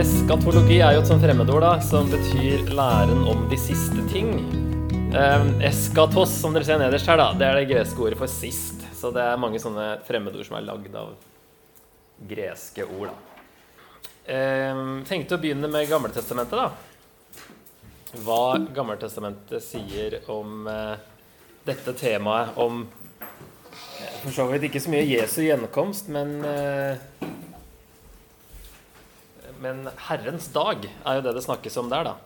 eskatologi er jo et sånt fremmedord da, som betyr læren om de siste ting. Eh, eskatos, som dere ser nederst her, da, det er det greske ordet for sist. Så det er mange sånne fremmedord som er lagd av greske ord. da. Eh, tenkte å begynne med Gammeltestamentet, da. Hva Gammeltestamentet sier om eh, dette temaet om eh, for så vidt ikke så mye Jesu gjenkomst, men eh, men Herrens dag er jo det det snakkes om der, da.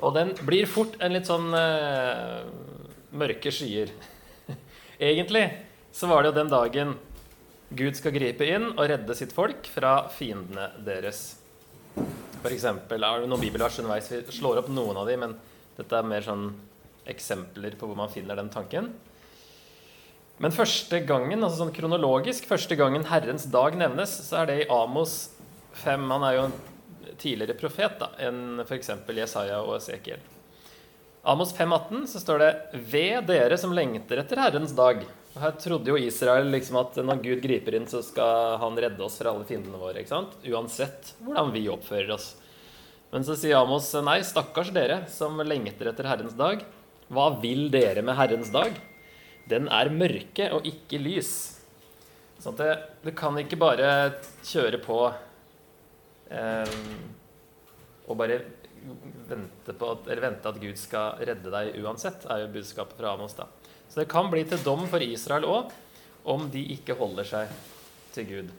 Og den blir fort en litt sånn uh, mørke skyer. Egentlig så var det jo den dagen Gud skal gripe inn og redde sitt folk fra fiendene deres. For eksempel, er det noen bibelvers underveis. Vi slår opp noen av dem, men dette er mer sånn eksempler på hvor man finner den tanken. Men første gangen, altså sånn kronologisk, første gangen Herrens dag nevnes, så er det i Amos 5. Han er jo en tidligere profet da, enn f.eks. Jesaja og Esekiel. Amos 5,18 så står det 'Ved dere som lengter etter Herrens dag'. Og her trodde jo Israel liksom at når Gud griper inn, så skal han redde oss fra alle fiendene våre. ikke sant? Uansett hvordan vi oppfører oss. Men så sier Amos nei, stakkars dere som lengter etter Herrens dag. Hva vil dere med Herrens dag? Den er mørke og ikke lys. Sånn at det, du kan ikke bare kjøre på eh, og bare vente, at, vente at Gud skal redde deg uansett, er jo budskapet fra Amos. da. Så det kan bli til dom for Israel òg, om de ikke holder seg til Gud.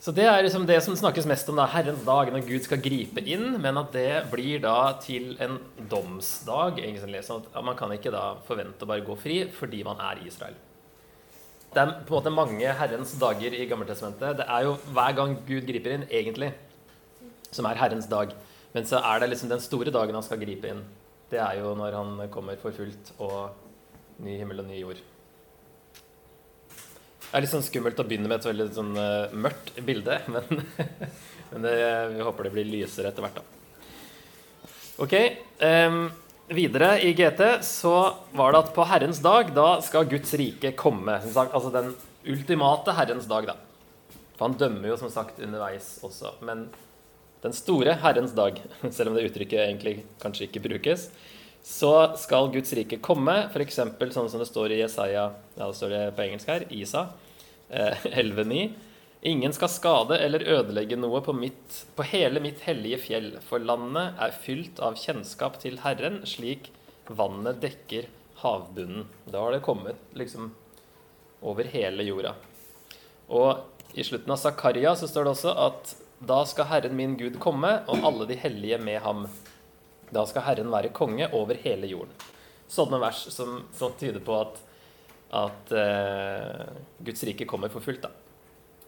Så det er liksom det som snakkes mest om, da, Herrens dag, når Gud skal gripe inn, men at det blir da til en domsdag. egentlig, sånn at Man kan ikke da forvente å bare gå fri fordi man er Israel. Det er på en måte mange Herrens dager i Gammeltestamentet. Det er jo hver gang Gud griper inn, egentlig, som er Herrens dag. Men så er det liksom den store dagen han skal gripe inn. Det er jo når han kommer for fullt og ny himmel og ny jord. Det er litt sånn skummelt å begynne med et veldig sånn uh, mørkt bilde, men, men det, vi håper det blir lysere etter hvert, da. Ok. Um, videre i GT så var det at på Herrens dag, da skal Guds rike komme. Sagt, Altså den ultimate Herrens dag, da. For han dømmer jo som sagt underveis også. Men den store Herrens dag, selv om det uttrykket egentlig kanskje ikke brukes, så skal Guds rike komme, f.eks. sånn som det står i Jesaja, ja, det står det på engelsk her, Isa eh, 11.9. Ingen skal skade eller ødelegge noe på, mitt, på hele mitt hellige fjell, for landet er fylt av kjennskap til Herren, slik vannet dekker havbunnen. Da har det kommet liksom over hele jorda. Og i slutten av Zakaria så står det også at da skal Herren min Gud komme, og alle de hellige med ham. Da skal Herren være konge over hele jorden. Sånne vers som, som tyder på at, at uh, Guds rike kommer for fullt da,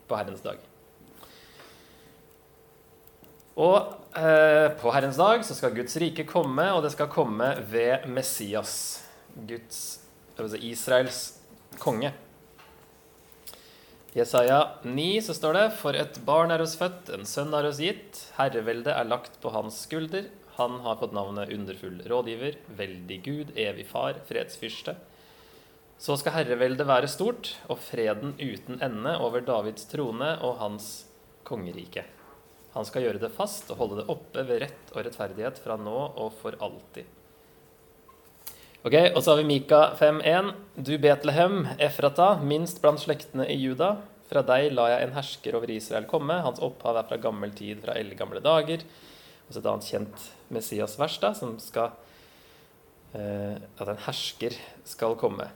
på Herrens dag. Og uh, på Herrens dag så skal Guds rike komme, og det skal komme ved Messias, Guds, altså Israels konge. I Jesaja 9 så står det For et barn er oss født, en sønn er oss gitt. Herreveldet er lagt på hans skulder. Han har fått navnet Underfull rådgiver, Veldig Gud, Evig Far, Fredsfyrste. Så skal herreveldet være stort, og freden uten ende over Davids trone og hans kongerike. Han skal gjøre det fast og holde det oppe ved rett og rettferdighet fra nå og for alltid. Ok, Og så har vi Mika 5.1. Du Betlehem, Efrata, minst blant slektene i Juda. Fra deg la jeg en hersker over Israel komme. Hans opphav er fra gammel tid, fra eldgamle dager. Og så et annet kjent Messias-vers da, som skal eh, At en hersker skal komme.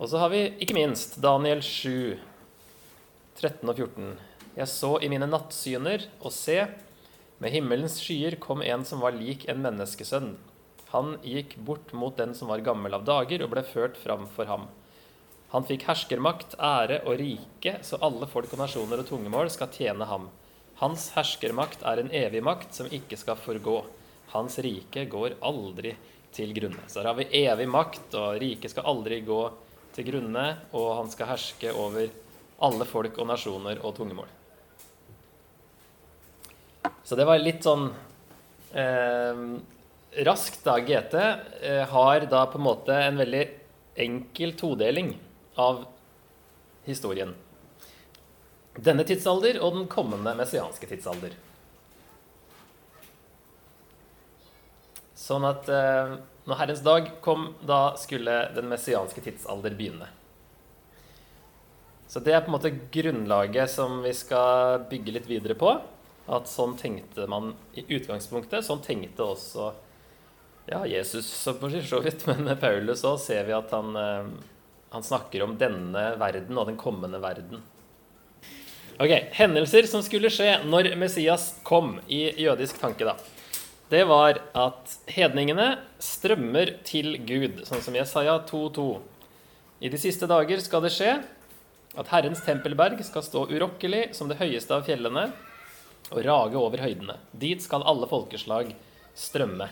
Og så har vi ikke minst Daniel 7, 13 og 14. Jeg så i mine nattsyner, og se, med himmelens skyer kom en som var lik en menneskesønn. Han gikk bort mot den som var gammel av dager, og ble ført fram for ham. Han fikk herskermakt, ære og rike, så alle folk og nasjoner og tungemål skal tjene ham. Hans herskermakt er en evig makt som ikke skal forgå. Hans rike går aldri til grunne. Så her har vi evig makt, og riket skal aldri gå til grunne, og han skal herske over alle folk og nasjoner og tungemål. Så det var litt sånn eh, raskt, da. GT eh, har da på en måte en veldig enkel todeling av historien. Denne tidsalder og den kommende messianske tidsalder. Sånn at eh, når Herrens dag kom, da skulle den messianske tidsalder begynne. Så det er på en måte grunnlaget som vi skal bygge litt videre på. At sånn tenkte man i utgangspunktet. Sånn tenkte også ja, Jesus så vidt, men Paulus òg ser vi at han, eh, han snakker om denne verden og den kommende verden. Ok, Hendelser som skulle skje når Messias kom i jødisk tanke, da. Det var at hedningene strømmer til Gud, sånn som Jesaja 2,2. I de siste dager skal det skje at Herrens tempelberg skal stå urokkelig som det høyeste av fjellene og rage over høydene. Dit skal alle folkeslag strømme.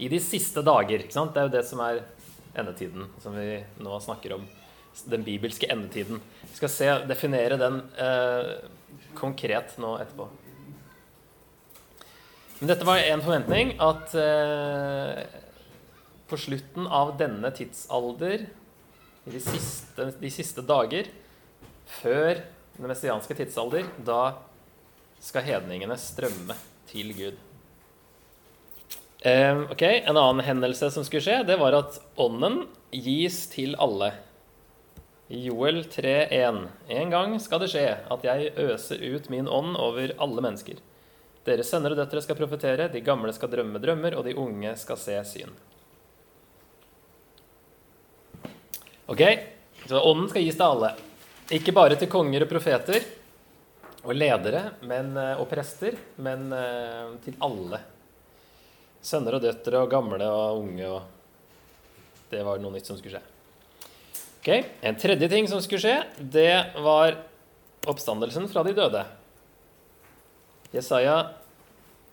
I de siste dager. ikke sant? Det er jo det som er endetiden, som vi nå snakker om den bibelske endetiden. Vi skal se, definere den eh, konkret nå etterpå. Men dette var en forventning at eh, på slutten av denne tidsalder, i de siste, de siste dager, før den messianske tidsalder, da skal hedningene strømme til Gud. Eh, ok, En annen hendelse som skulle skje, det var at ånden gis til alle. Joel 3,1.: En gang skal det skje at jeg øser ut min ånd over alle mennesker. Deres sønner og døtre skal profetere, de gamle skal drømme drømmer, og de unge skal se syn. Ok, så ånden skal gis til alle. Ikke bare til konger og profeter og ledere men, eh, og prester, men eh, til alle. Sønner og døtre og gamle og unge og Det var noe nytt som skulle skje. Ok, En tredje ting som skulle skje, det var oppstandelsen fra de døde. Jesaja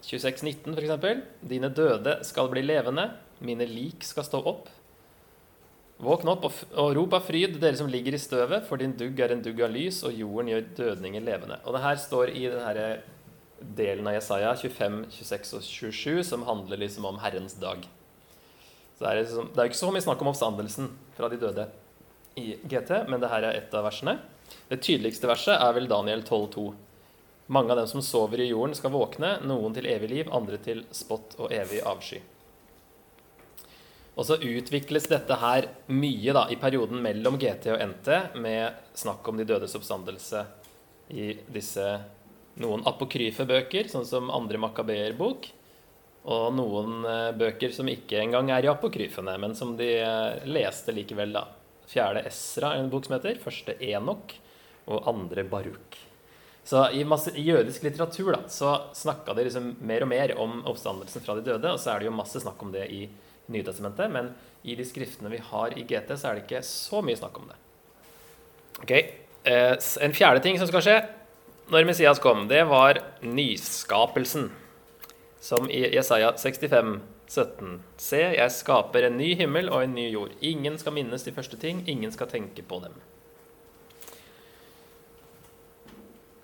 26, 19 f.eks.: Dine døde skal bli levende, mine lik skal stå opp. Våkn opp og, rop av fryd, dere som ligger i støvet, for din dugg er en dugg av lys, og jorden gjør dødninger levende. Og det her står i denne delen av Jesaja 25, 26 og 27, som handler liksom om Herrens dag. Så det er, liksom, ikke så mye snakk om oppstandelsen fra de døde i GT, men det her er ett av versene. Det tydeligste verset er vel Daniel 12,2. Mange av dem som sover i jorden, skal våkne, noen til evig liv, andre til spott og evig avsky. Og så utvikles dette her mye da, i perioden mellom GT og NT med snakk om de dødes oppstandelse i disse noen apokryfe bøker, sånn som andre Makabeer-bok, og noen eh, bøker som ikke engang er i apokryfene, men som de eh, leste likevel, da fjerde Esra, en bok som heter. Første Enok og andre Baruk. Så i, masse, i jødisk litteratur da, så snakka de liksom mer og mer om oppstandelsen fra de døde, og så er det jo masse snakk om det i Nytestamentet, men i de skriftene vi har i GT, så er det ikke så mye snakk om det. Ok, eh, En fjerde ting som skal skje når Messias kom, det var nyskapelsen, som i Jesaja 65 17. Se, jeg skaper en ny himmel og en ny jord. Ingen skal minnes de første ting, ingen skal tenke på dem.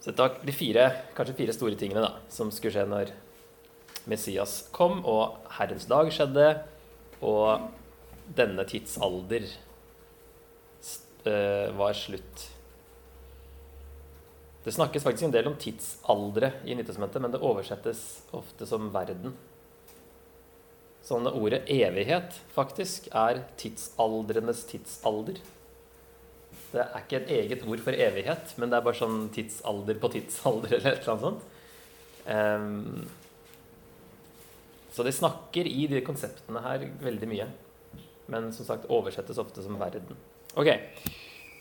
Så dette var de fire, kanskje fire store tingene da, som skulle skje når Messias kom, og Herrens dag skjedde, og denne tidsalder uh, var slutt. Det snakkes faktisk en del om tidsaldre i Nyttestamentet, men det oversettes ofte som verden sånn ordet evighet faktisk er tidsaldrenes tidsalder. Det er ikke et eget ord for evighet, men det er bare sånn tidsalder på tidsalder eller et eller annet sånt. Um, så de snakker i de konseptene her veldig mye. Men som sagt oversettes ofte som verden. Ok,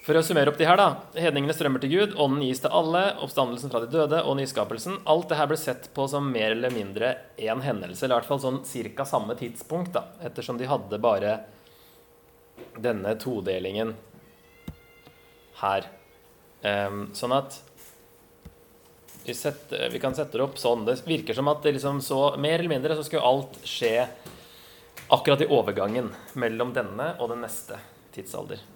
for å summere opp de her, da. Hedningene strømmer til Gud, ånden gis til alle, oppstandelsen fra de døde og nyskapelsen. Alt det her ble sett på som mer eller mindre én hendelse, eller i hvert fall sånn cirka samme tidspunkt, da, ettersom de hadde bare denne todelingen her. Um, sånn at vi, setter, vi, kan sette det opp sånn. Det virker som at det liksom så mer eller mindre så skulle alt skje akkurat i overgangen mellom denne og den neste tidsalder.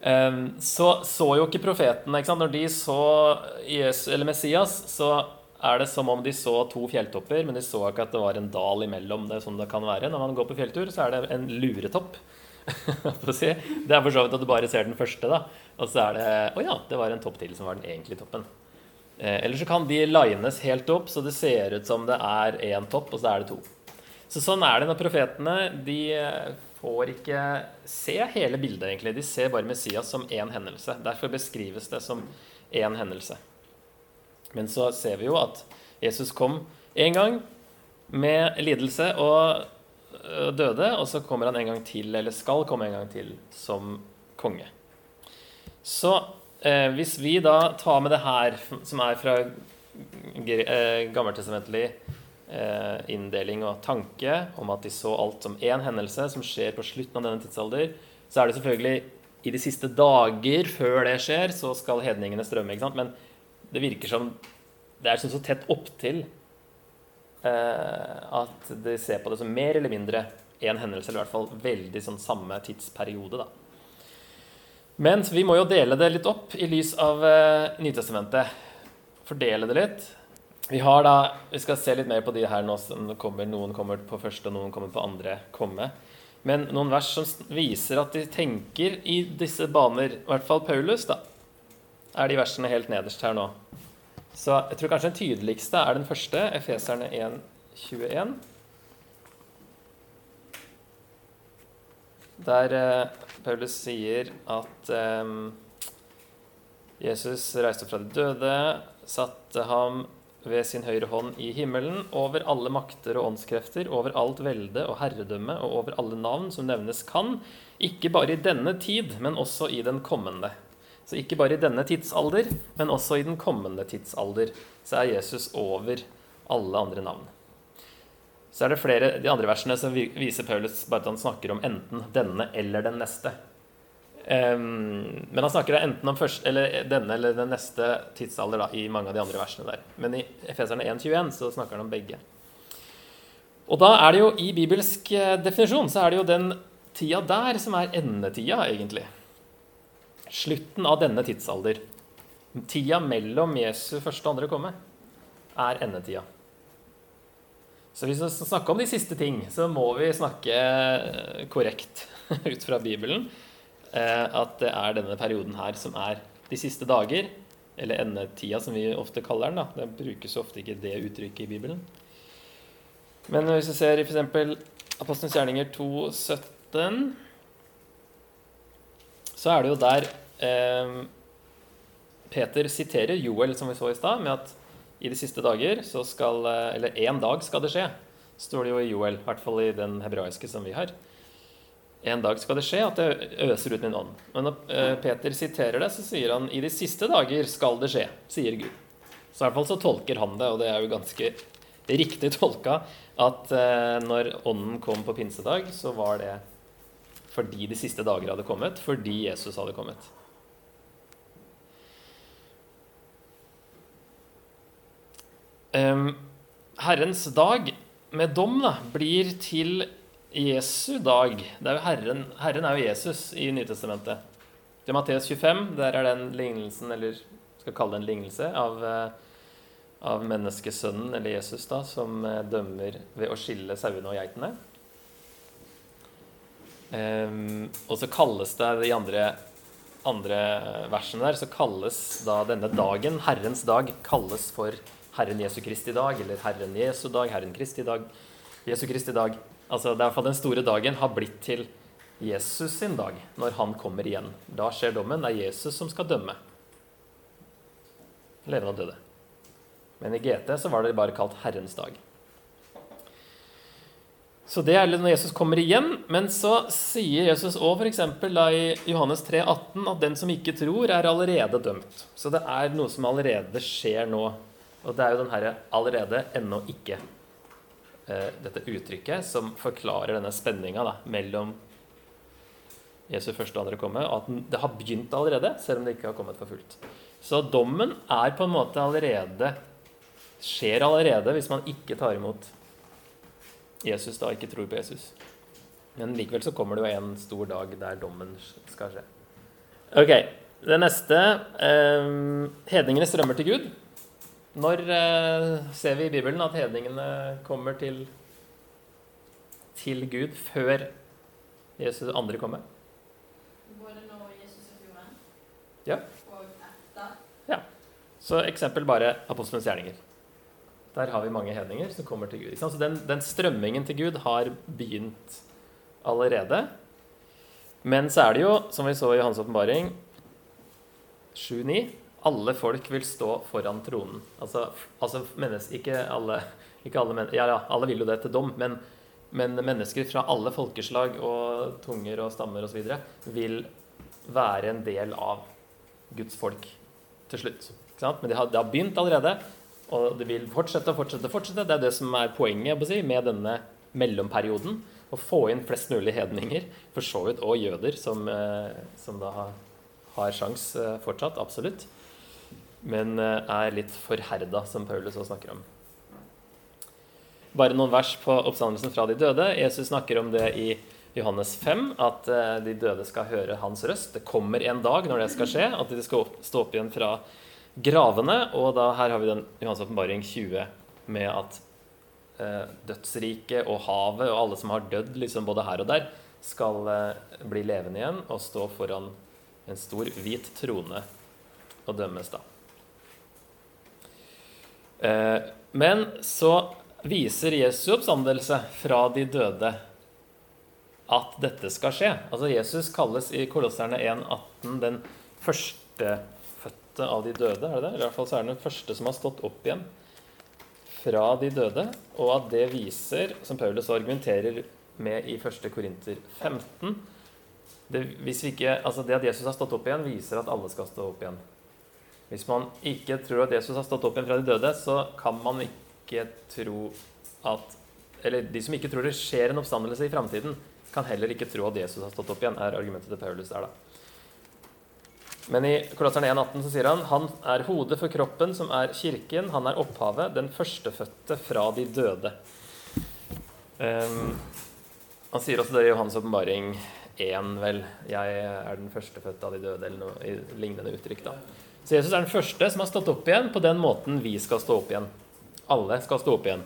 Så så jo ikke profetene ikke Når de så Jesus, eller Messias, så er det som om de så to fjelltopper, men de så ikke at det var en dal imellom. Det er sånn det kan være. Når man går på fjelltur, så er det en luretopp. det er for så vidt at du bare ser den første, da. Og så er det Å ja, det var en topp til som var den egentlige toppen. Eh, eller så kan de lines helt opp, så det ser ut som det er én topp, og så er det to. Så sånn er det når profetene de eh, får ikke se hele bildet, egentlig. De ser bare Messias som én hendelse. Derfor beskrives det som én hendelse. Men så ser vi jo at Jesus kom én gang med lidelse og døde, og så kommer han en gang til, eller skal komme en gang til, som konge. Så Eh, hvis vi da tar med det her, som er fra eh, gammeltestamentlig inndeling og tanke om at de så alt som én hendelse som skjer på slutten av denne tidsalder, så er det selvfølgelig i de siste dager før det skjer, så skal hedningene strømme. ikke sant? Men det virker som det er sånn så tett opptil eh, at de ser på det som mer eller mindre én hendelse, eller i hvert fall veldig sånn samme tidsperiode. da. Men vi må jo dele det litt opp i lys av eh, Nytestamentet. Fordele det litt. Vi har da, vi skal se litt mer på de her nå som kommer. Noen kommer på første, og noen kommer på andre komme. Men noen vers som viser at de tenker i disse baner, i hvert fall Paulus, da, er de versene helt nederst her nå. Så jeg tror kanskje den tydeligste er den første, Efeserne 1, 21. Der eh, Paulus sier at eh, Jesus reiste opp fra de døde, satte ham ved sin høyre hånd i himmelen, over alle makter og åndskrefter, over alt velde og herredømme og over alle navn som nevnes kan, ikke bare i denne tid, men også i den kommende. Så ikke bare i denne tidsalder, men også i den kommende tidsalder, så er Jesus over alle andre navn. Så er det flere de andre versene som viser Paulus bare at han snakker om enten denne eller den neste. Um, men han snakker enten om første, eller denne eller den neste tidsalder da, i mange av de andre versene der. Men i Efeserne 1,21 så snakker han om begge. Og da er det jo i bibelsk eh, definisjon så er det jo den tida der som er endetida, egentlig. Slutten av denne tidsalder. Tida mellom Jesu første og andre komme er endetida. Så hvis vi skal snakke om de siste ting, så må vi snakke eh, korrekt ut fra Bibelen. Eh, at det er denne perioden her som er de siste dager, eller endetida, som vi ofte kaller den. da. Det brukes ofte ikke det uttrykket i Bibelen. Men hvis vi ser i f.eks. Apostelens gjerninger 2, 17, så er det jo der eh, Peter siterer Joel, som vi så i stad, med at i de siste dager så skal eh, Eller én dag skal det skje, står det jo i Joel. I hvert fall i den hebraiske som vi har. En dag skal det skje at jeg øser ut min ånd. Men når eh, Peter siterer det, så sier han i de siste dager skal det skje, sier Gud. Så i hvert fall så tolker han det, og det er jo ganske riktig tolka, at eh, når ånden kom på pinsedag, så var det fordi de siste dager hadde kommet, fordi Jesus hadde kommet. Herrens dag med dom da, blir til Jesu dag. Er Herren, Herren, er jo Jesus i Nytestamentet. Til Matteus 25 der er den lignelsen, eller skal kalle det en lignelse, av, eh, av menneskesønnen, eller Jesus, da, som eh, dømmer ved å skille sauene og geitene. Um, og så kalles det de andre, andre versene der, så kalles da denne dagen, Herrens dag, kalles for Herren Jesu Kristi dag, eller Herren Jesu dag, Herren Kristi dag, Jesu Kristi dag. Altså, det er iallfall den store dagen har blitt til Jesus sin dag, når han kommer igjen. Da skjer dommen. Det er Jesus som skal dømme. Levende og døde. Men i GT så var det bare kalt Herrens dag. Så det er når Jesus kommer igjen. Men så sier Jesus òg f.eks. i Johannes 3, 18, at den som ikke tror, er allerede dømt. Så det er noe som allerede skjer nå. Og det er jo den herre 'allerede, ennå ikke' dette uttrykket som forklarer denne spenninga mellom Jesu første og andre komme, og at det har begynt allerede, selv om det ikke har kommet for fullt. Så dommen er på en måte allerede skjer allerede hvis man ikke tar imot Jesus da, ikke tror på Jesus. Men likevel så kommer det jo en stor dag der dommen skal skje. Ok, Det neste eh, Hedningene strømmer til Gud. Når eh, ser vi i Bibelen at hedningene kommer til, til Gud før Jesus andre kommer? Både når Jesus er på jorden, Ja. og etter. Ja. Så eksempel bare apostelens gjerninger. Der har vi mange hedninger som kommer til Gud. Så den, den strømmingen til Gud har begynt allerede. Men så er det jo, som vi så i Hans åpenbaring 7-9, alle folk vil stå foran tronen. Altså, altså mennesker, ikke alle, ikke alle men, ja, ja, alle vil jo det til dom, men, men mennesker fra alle folkeslag og tunger og stammer osv. vil være en del av Guds folk til slutt. Men det har, det har begynt allerede, og det vil fortsette og fortsette. og fortsette. Det er det som er poenget si, med denne mellomperioden. Å få inn flest mulig hedninger, for så vidt, og jøder, som, eh, som da har, har sjans eh, fortsatt. Absolutt. Men eh, er litt forherda, som Paulus også snakker om. Bare noen vers på oppstandelsen fra de døde. Jesus snakker om det i Johannes 5, at eh, de døde skal høre hans røst. Det kommer en dag når det skal skje, at de skal stå opp igjen fra gravene. Og da her har vi den Johannes åpenbaring 20 med at eh, dødsriket og havet og alle som har dødd liksom både her og der, skal eh, bli levende igjen og stå foran en stor hvit trone og dømmes da. Eh, men så viser Jesu oppstandelse fra de døde at dette skal skje. Altså Jesus kalles i Kolosserne 1,18 den førstefødte av de døde. er det det? I hvert fall så er han den første som har stått opp igjen fra de døde. Og at det viser, som Paulus argumenterer med i 1. Korinter 15 det, ikke, altså det at Jesus har stått opp igjen, viser at alle skal stå opp igjen. Hvis man ikke tror at Jesus har stått opp igjen fra de døde, så kan man ikke tro at Eller de som ikke tror det skjer en oppstandelse i framtiden, kan heller ikke tro at Jesus har stått opp igjen, er argumentet til Paulus der, da. Men i Kolosserne 1,18 så sier han han er hodet for kroppen, som er kirken. Han er opphavet, den førstefødte fra de døde. Um, han sier også det i Johans åpenbaring 1, vel. Jeg er den førstefødte av de døde, eller noe i lignende uttrykk. da. Så Jesus er den første som har stått opp igjen på den måten vi skal stå opp igjen. Alle skal stå opp igjen.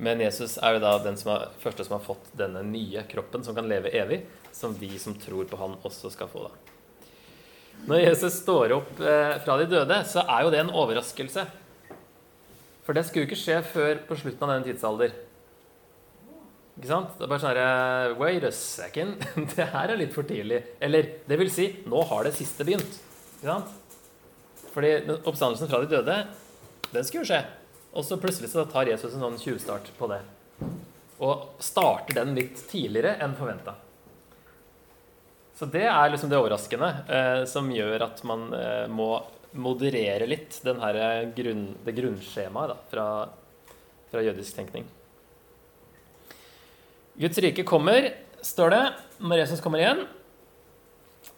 Men Jesus er jo da den som er, første som har fått denne nye kroppen som kan leve evig, som vi som tror på han også skal få. da. Når Jesus står opp eh, fra de døde, så er jo det en overraskelse. For det skulle jo ikke skje før på slutten av denne tidsalder. Ikke sant? Det er bare sånn herre Wait a second. Det her er litt for tidlig. Eller det vil si, nå har det siste begynt. Ikke? Fordi oppstandelsen fra de døde, den skulle jo skje. Og så plutselig så tar Jesus en sånn tjuvstart på det. Og starter den litt tidligere enn forventa. Så det er liksom det overraskende, eh, som gjør at man eh, må moderere litt her grunn, det grunnskjemaet da, fra, fra jødisk tenkning. Guds rike kommer, står det, når Jesus kommer igjen.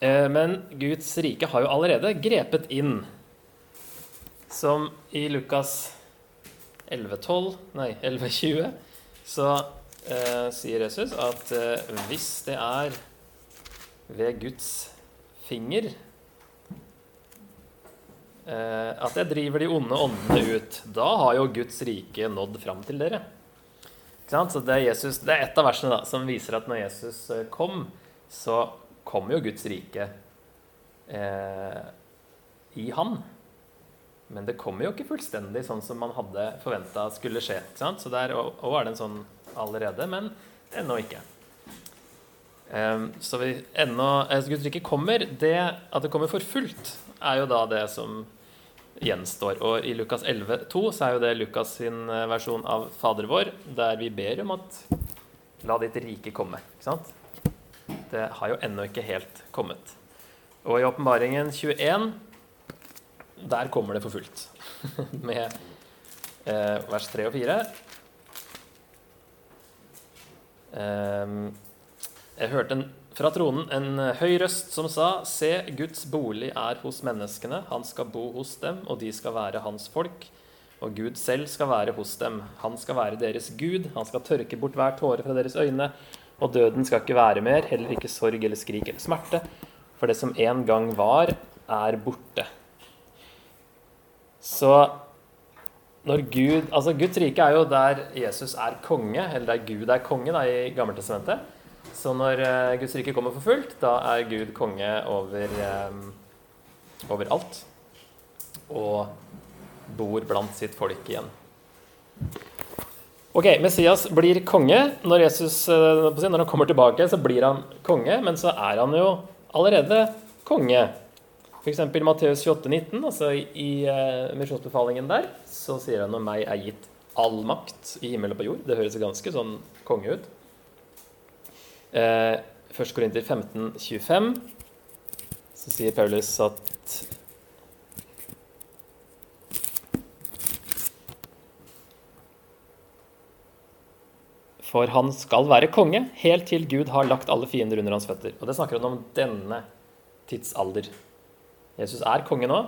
Eh, men Guds rike har jo allerede grepet inn. Som i Lukas 11,12, nei 11,20, så eh, sier Jesus at eh, hvis det er ved Guds finger eh, at jeg driver de onde åndene ut, da har jo Guds rike nådd fram til dere. Så det er, Jesus, det er et av versene da, som viser at når Jesus eh, kom, så kom jo Guds rike eh, i han. Men det kommer jo ikke fullstendig sånn som man hadde forventa skulle skje. ikke sant? Så der òg er det en sånn allerede, men ennå ikke. Eh, så vi ennå altså Guds rike kommer. Det at det kommer for fullt, er jo da det som gjenstår. Og i Lukas 11, 2, så er jo det Lukas sin eh, versjon av Fader vår, der vi ber om at la ditt rike komme. Ikke sant? Det har jo ennå ikke helt kommet. Og i åpenbaringen 21 der kommer det for fullt. Med eh, vers 3 og 4. Eh, jeg hørte en, fra tronen en høy røst som sa:" Se, Guds bolig er hos menneskene. Han skal bo hos dem, og de skal være hans folk. Og Gud selv skal være hos dem. Han skal være deres Gud. Han skal tørke bort hver tåre fra deres øyne. Og døden skal ikke være mer, heller ikke sorg eller skrik eller smerte. For det som en gang var, er borte. Så når Gud Altså, Guds rike er jo der Jesus er konge, eller der Gud er konge da, i Gammeltestamentet. Så når uh, Guds rike kommer for fullt, da er Gud konge over, um, over alt. Og bor blant sitt folk igjen. Ok, Messias blir konge. Når, Jesus, eh, når han kommer tilbake, så blir han konge, men så er han jo allerede konge. F.eks. i Matteus 28, 19, altså i uh, misjonsbefalingen der, så sier han om meg er gitt all makt i himmel og på jord. Det høres ganske sånn konge ut. Uh, 1. Korinter 15, 25, så sier Paulus at For han skal være konge helt til Gud har lagt alle fiender under hans føtter. Og det snakker han om denne tidsalder. Jesus er konge nå,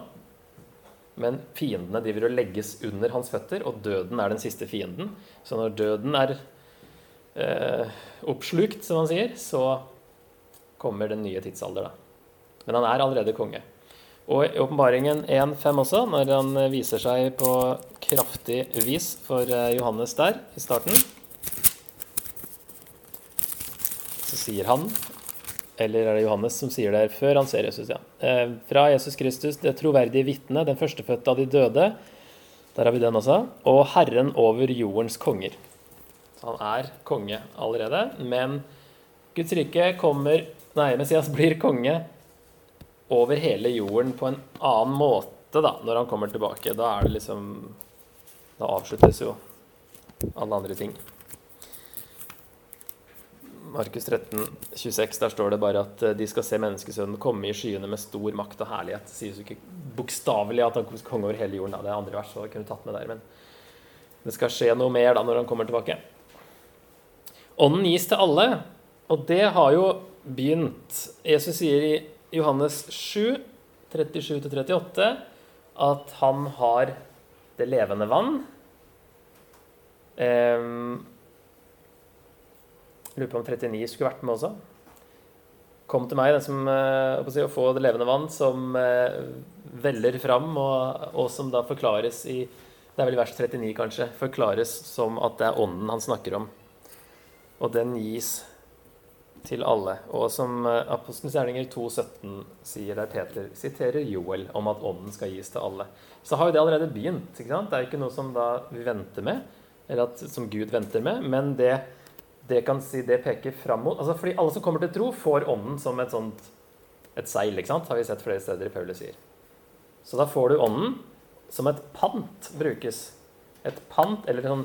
men fiendene driver og legges under hans føtter, og døden er den siste fienden. Så når døden er eh, oppslukt, som han sier, så kommer den nye tidsalder, da. Men han er allerede konge. Og i åpenbaringen 1.5 også, når han viser seg på kraftig vis for eh, Johannes der i starten, så sier han eller er det Johannes som sier det her før han ser Jesus? ja. Eh, fra Jesus Kristus, det troverdige vitne, den førstefødte av de døde. Der har vi den også. Og Herren over jordens konger. Så han er konge allerede. Men Guds rike kommer Nei, Messias blir konge over hele jorden på en annen måte da, når han kommer tilbake. Da er det liksom Da avsluttes jo alle andre ting. Markus 13, 26, der står det bare at eh, de skal se menneskesønnen komme i skyene med stor makt og herlighet. Det sies jo ikke bokstavelig at han kommer konge over hele jorden. Da. Det er andre vers, så kunne tatt med der, men det skal skje noe mer da når han kommer tilbake. Ånden gis til alle, og det har jo begynt. Jesus sier i Johannes 7, 37-38 at han har det levende vann. Um, Lurer på om 39 skulle vært med også. Kom til meg, den som uh, å få det levende vann, som uh, veller fram, og, og, som da forklares i Det er vel i vers 39, kanskje. Forklares som at det er ånden han snakker om. Og den gis til alle. Og som uh, Apostelens gjerninger 2,17 sier der Peter siterer Joel om at ånden skal gis til alle. Så har jo det allerede begynt. ikke sant? Det er jo ikke noe som da vi venter med, eller at, som Gud venter med, men det det kan si det peker fram mot altså Fordi alle som kommer til tro, får ånden som et sånt et seil. ikke sant? Har vi sett flere steder i Paulus sier. Så da får du ånden som et pant brukes. Et pant, eller sånn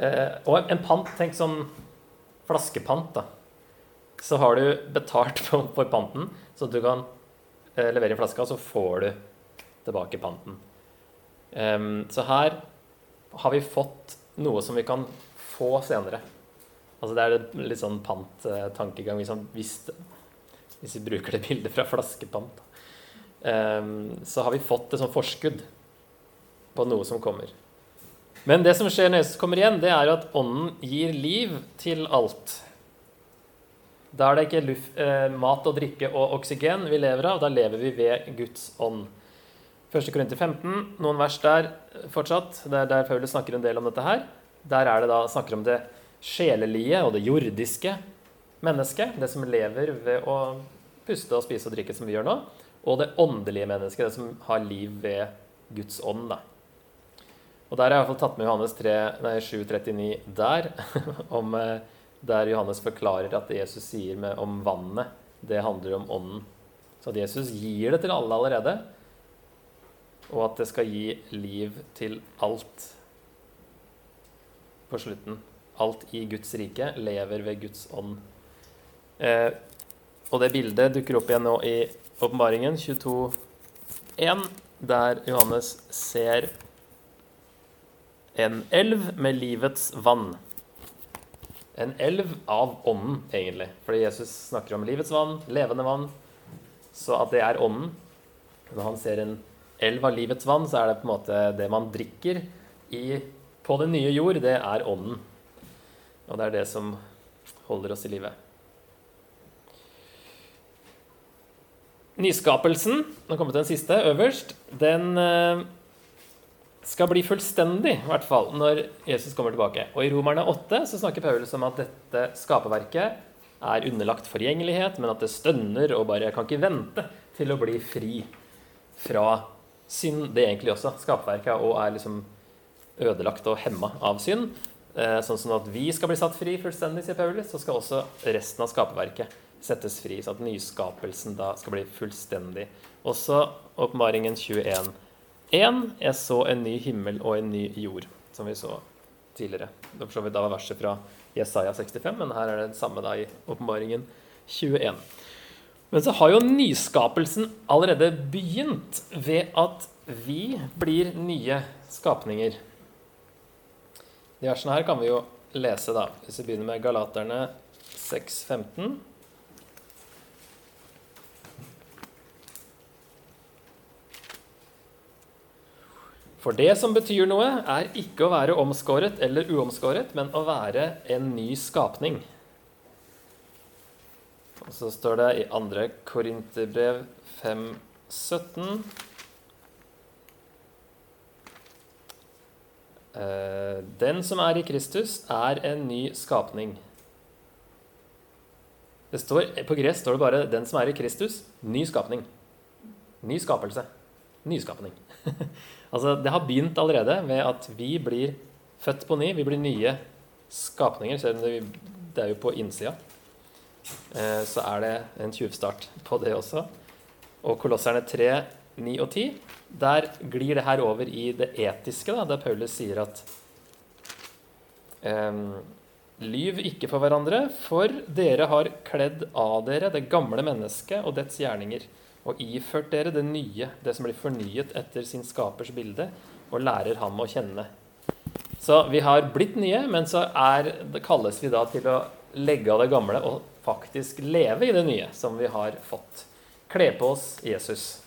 eh, Og en pant, tenk sånn flaskepant, da. Så har du betalt for, panten, så du kan eh, levere inn flaska, så får du tilbake panten. Um, så her har vi fått noe som vi kan få senere. Altså Det er litt sånn pant-tankegang, hvis, hvis, hvis, vi bruker det bildet fra flaskepant. Um, så har vi fått et sånt forskudd på noe som kommer. Men det som skjer når Jesus kommer igjen, det er at Ånden gir liv til alt. Da er det ikke luft, eh, mat og drikke og oksygen vi lever av, da lever vi ved Guds ånd. 1. Korinter 15, noen vers der fortsatt. Det er der Paulus snakker en del om dette her. Der er det da snakker om det sjelelige og det jordiske mennesket, det som lever ved å puste og spise og drikke som vi gjør nå, og det åndelige mennesket, det som har liv ved Guds ånd. Da. Og Der har jeg i hvert fall tatt med Johannes 3, nei, 7,39 der, om, eh, der Johannes forklarer at det Jesus sier med, om vannet, det handler om ånden. Så at Jesus gir det til alle allerede, og at det skal gi liv til alt på slutten alt i Guds rike lever ved Guds ånd. Eh, og det bildet dukker opp igjen nå i åpenbaringen 22.1, der Johannes ser en elv med livets vann. En elv av ånden, egentlig. Fordi Jesus snakker om livets vann, levende vann. Så at det er ånden. Når han ser en elv av livets vann, så er det på en måte det man drikker i, på den nye jord, det er ånden. Og det er det som holder oss i live. Nyskapelsen, nå kommer til den siste, øverst, den eh, skal bli fullstendig, i hvert fall, når Jesus kommer tilbake. Og i Romerne 8 så snakker Paulus om at dette skaperverket er underlagt forgjengelighet, men at det stønner og bare kan ikke vente til å bli fri fra synd, det er egentlig også, skaperverket, og er liksom ødelagt og hemma av synd. Eh, sånn som at vi skal bli satt fri fullstendig, sier Paulus, så skal også resten av skaperverket settes fri. Så at nyskapelsen da skal bli fullstendig. Også åpenbaringen 21. 1. Jeg så en ny himmel og en ny jord, som vi så tidligere. Det for så vidt da verset fra Jesaja 65, men her er det det samme da i åpenbaringen 21. Men så har jo nyskapelsen allerede begynt ved at vi blir nye skapninger. De versene her kan vi jo lese, da. Hvis vi begynner med Galaterne 6,15. For det som betyr noe, er ikke å være omskåret eller uomskåret, men å være en ny skapning. Og så står det i 2. Korinterbrev 5,17 Den som er i Kristus, er en ny skapning. Står, på gress står det bare 'den som er i Kristus', ny skapning. Ny skapelse. Nyskapning. altså, det har begynt allerede med at vi blir født på ny. Vi blir nye skapninger, selv om det, det er jo på innsida. Eh, så er det en tjuvstart på det også. Og Kolosserne 3, 9 og 10, der glir det her over i det etiske, da, der Paulus sier at um, Lyv ikke for hverandre, for dere har kledd av dere det gamle mennesket og dets gjerninger, og iført dere det nye, det som blir fornyet etter sin skapers bilde, og lærer ham å kjenne. Så vi har blitt nye, men så er, kalles vi da til å legge av det gamle og faktisk leve i det nye som vi har fått. Kle på oss Jesus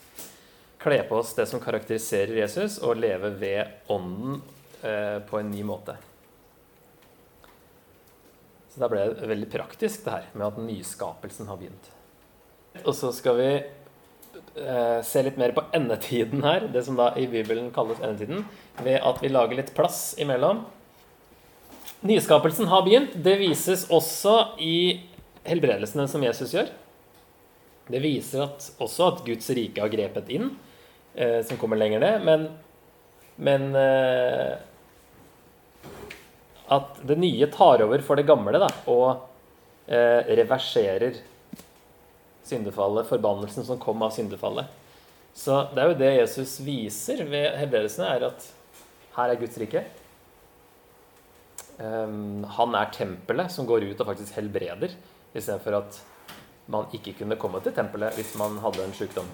kle på oss det som karakteriserer Jesus, og leve ved Ånden eh, på en ny måte. Så da ble det veldig praktisk, det her med at nyskapelsen har begynt. Og så skal vi eh, se litt mer på endetiden her, det som da i Bibelen kalles endetiden, ved at vi lager litt plass imellom. Nyskapelsen har begynt. Det vises også i helbredelsene som Jesus gjør. Det viser at, også at Guds rike har grepet inn eh, som kommer lenger ned. Men, men eh, at det nye tar over for det gamle da, og eh, reverserer syndefallet, forbannelsen som kom av syndefallet. Så det er jo det Jesus viser ved helbredelsene, er at her er Guds rike. Um, han er tempelet som går ut og faktisk helbreder, istedenfor at man ikke kunne komme til tempelet hvis man hadde en sykdom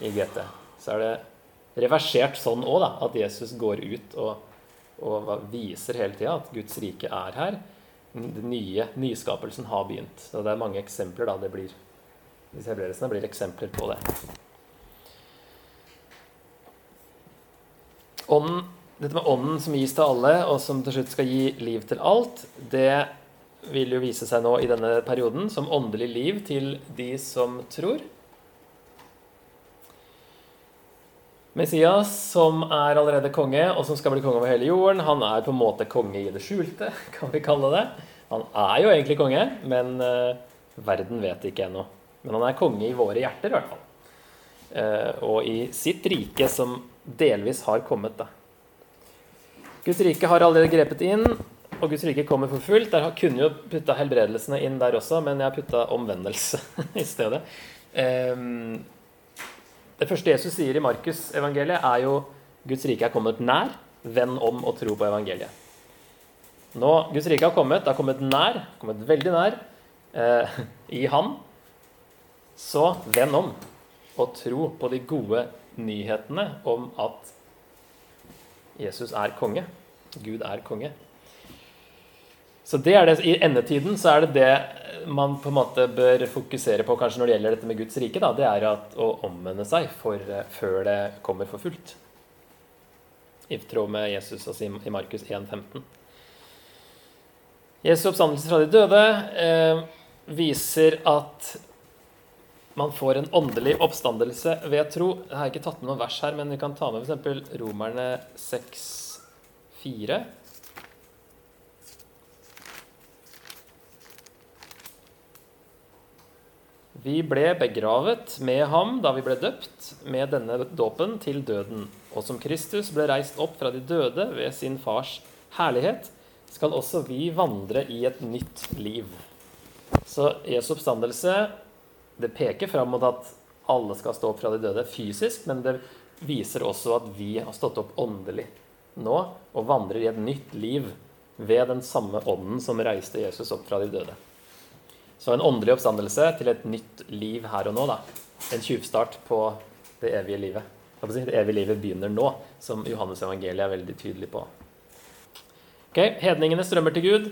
i GT så er det reversert sånn òg, at Jesus går ut og, og viser hele tida at Guds rike er her. Den nye nyskapelsen har begynt. Og det er mange eksempler da det blir. Disse hebreelsene blir eksempler på det. Ånden, dette med ånden som gis til alle, og som til slutt skal gi liv til alt, det vil jo vise seg nå i denne perioden som åndelig liv til de som tror. Messias, som er allerede konge, og som skal bli konge over hele jorden, han er på en måte konge i det skjulte, kan vi kalle det. Han er jo egentlig konge, men uh, verden vet ikke ennå. Men han er konge i våre hjerter, i hvert fall. Uh, og i sitt rike, som delvis har kommet, da. Guds rike har allerede grepet inn, og Guds rike kommer for fullt. Der kunne jo putta helbredelsene inn der også, men jeg har putta omvendelse i stedet. Um, det første Jesus sier i Markus-evangeliet, er jo Guds rike er kommet nær. Venn om og tro på evangeliet. Nå, Guds rike har kommet, det har kommet nær, kommet veldig nær, eh, i Han. Så venn om og tro på de gode nyhetene om at Jesus er konge. Gud er konge. Så det er det, I endetiden så er det det man på en måte bør fokusere på kanskje når det gjelder dette med Guds rike. Da, det er at, å omvende seg for, eh, før det kommer for fullt. I tråd med Jesus altså i Markus 1,15. Jesu oppstandelse fra de døde eh, viser at man får en åndelig oppstandelse ved tro. Jeg har ikke tatt med noen vers her, men vi kan ta med f.eks. Romerne 6,4. Vi ble begravet med ham da vi ble døpt med denne dåpen til døden. Og som Kristus ble reist opp fra de døde ved sin fars herlighet, skal også vi vandre i et nytt liv. Så Jesu oppstandelse det peker fram mot at alle skal stå opp fra de døde fysisk, men det viser også at vi har stått opp åndelig nå og vandrer i et nytt liv ved den samme ånden som reiste Jesus opp fra de døde. Så en åndelig oppstandelse til et nytt liv her og nå. da. En tjuvstart på det evige livet. Det evige livet begynner nå, som Johannes evangeliet er veldig tydelig på. Ok, Hedningene strømmer til Gud,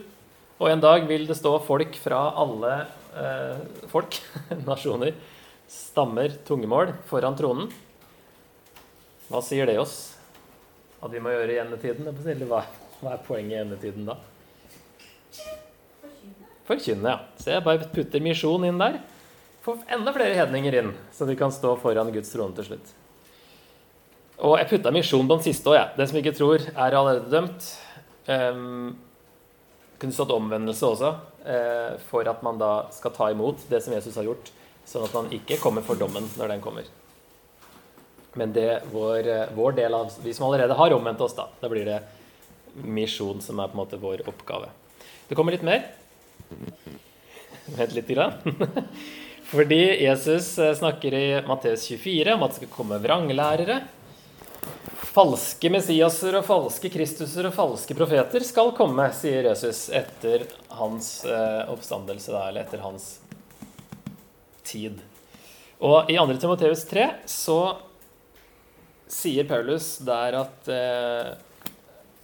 og en dag vil det stå folk fra alle eh, folk, nasjoner, stammer, tungemål, foran tronen. Hva sier det oss? At vi må gjøre i endetiden? Hva, hva er poenget i endetiden da? Forkynne, ja. Så jeg bare putter misjon inn der. Få enda flere hedninger inn, så de kan stå foran Guds trone til slutt. Og jeg putta misjon på den siste òg, jeg. Den som ikke tror, er allerede dømt. Um, kunne stått omvendelse også, uh, for at man da skal ta imot det som Jesus har gjort, sånn at man ikke kommer for dommen når den kommer. Men det vår, eh, vår del av Vi som allerede har omvendt oss, da. Da blir det misjon som er på en måte vår oppgave. Det kommer litt mer. Vent litt. Fordi Jesus eh, snakker i Matteus 24 om at det skal komme vranglærere. Falske Messiaser og falske Kristuser og falske profeter skal komme, sier Jesus etter hans eh, oppstandelse, eller etter hans tid. Og i 2. Timoteus 3 så sier Paulus der at eh,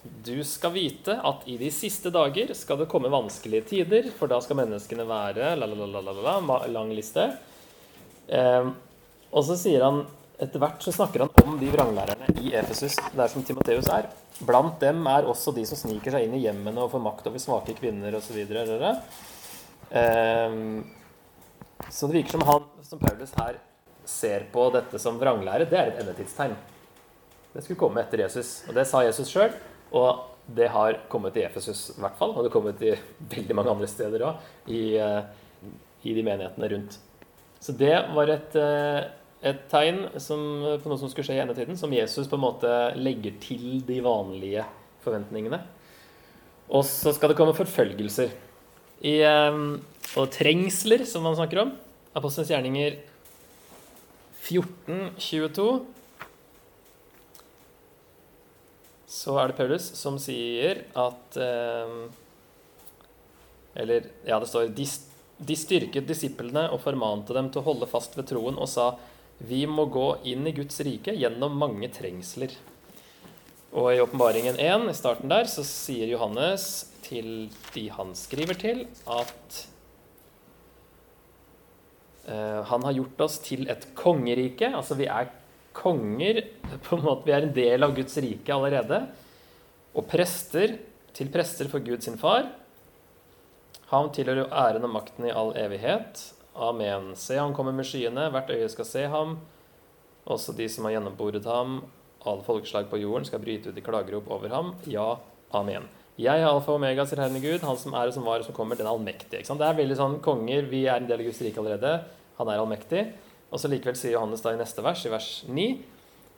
du skal vite at i de siste dager skal det komme vanskelige tider, for da skal menneskene være la, la, la, la lang liste. Eh, og så sier han etter hvert så snakker han om de vranglærerne i Efesus, der som Timoteus er. Blant dem er også de som sniker seg inn i hjemmene og får makt over svake kvinner osv. Så, eh, så det virker som han, som Paulus her ser på dette som vranglære. Det er et endetidstegn. Det skulle komme etter Jesus. Og det sa Jesus sjøl. Og det har kommet i Efesus i hvert fall, og det har kommet i veldig mange andre steder òg, i, eh, i, de menighetene rundt. Så det var et, eh, et tegn som, på noe som skulle skje i endetiden, som Jesus på en måte legger til de vanlige forventningene. Og så skal det komme forfølgelser. I, eh, og trengsler, som man snakker om. Apostelens gjerninger 14, 22 så er det Paulus som sier at eh, Eller ja, det står de, de styrket disiplene og formante dem til å holde fast ved troen og sa vi må gå inn i Guds rike gjennom mange trengsler. Og i Åpenbaringen 1, i starten der, så sier Johannes til de han skriver til, at uh, han har gjort oss til et kongerike. Altså vi er konger på en måte, Vi er en del av Guds rike allerede. Og prester til prester for Gud sin far. Ham tilhører jo æren og makten i all evighet. Amen. Se, han kommer med skyene, hvert øye skal se ham. Også de som har gjennomboret ham, alle folkeslag på jorden, skal bryte ut i klagerop over ham. Ja, amen. Jeg er alfa og omega, sier Herren Gud, han som er og som var og som kommer, den allmektige. Det er veldig sånn konger, vi er en del av Guds rike allerede. Han er allmektig. Og så likevel sier Johannes da i neste vers, i vers 9,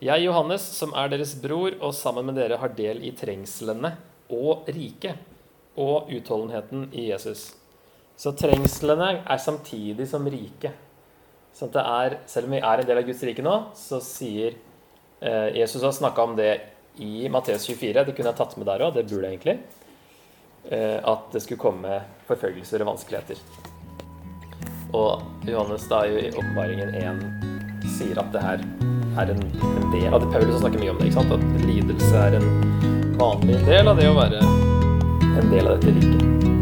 Jeg, Johannes, som er deres bror, og sammen med dere har del i trengslene og riket og utholdenheten i Jesus. Så trengslene er samtidig som riket. Så det er, selv om vi er en del av Guds rike nå, så sier eh, Jesus har snakka om det i Matteus 24. Det kunne jeg tatt med der òg, det burde jeg egentlig. Eh, at det skulle komme forfølgelser og vanskeligheter. Og Johannes da i oppbevaringen 1 sier at det her er en, en del av det Paulus snakker mye om det. ikke sant? At lidelse er en vanlig del av det å være en del av dette riket.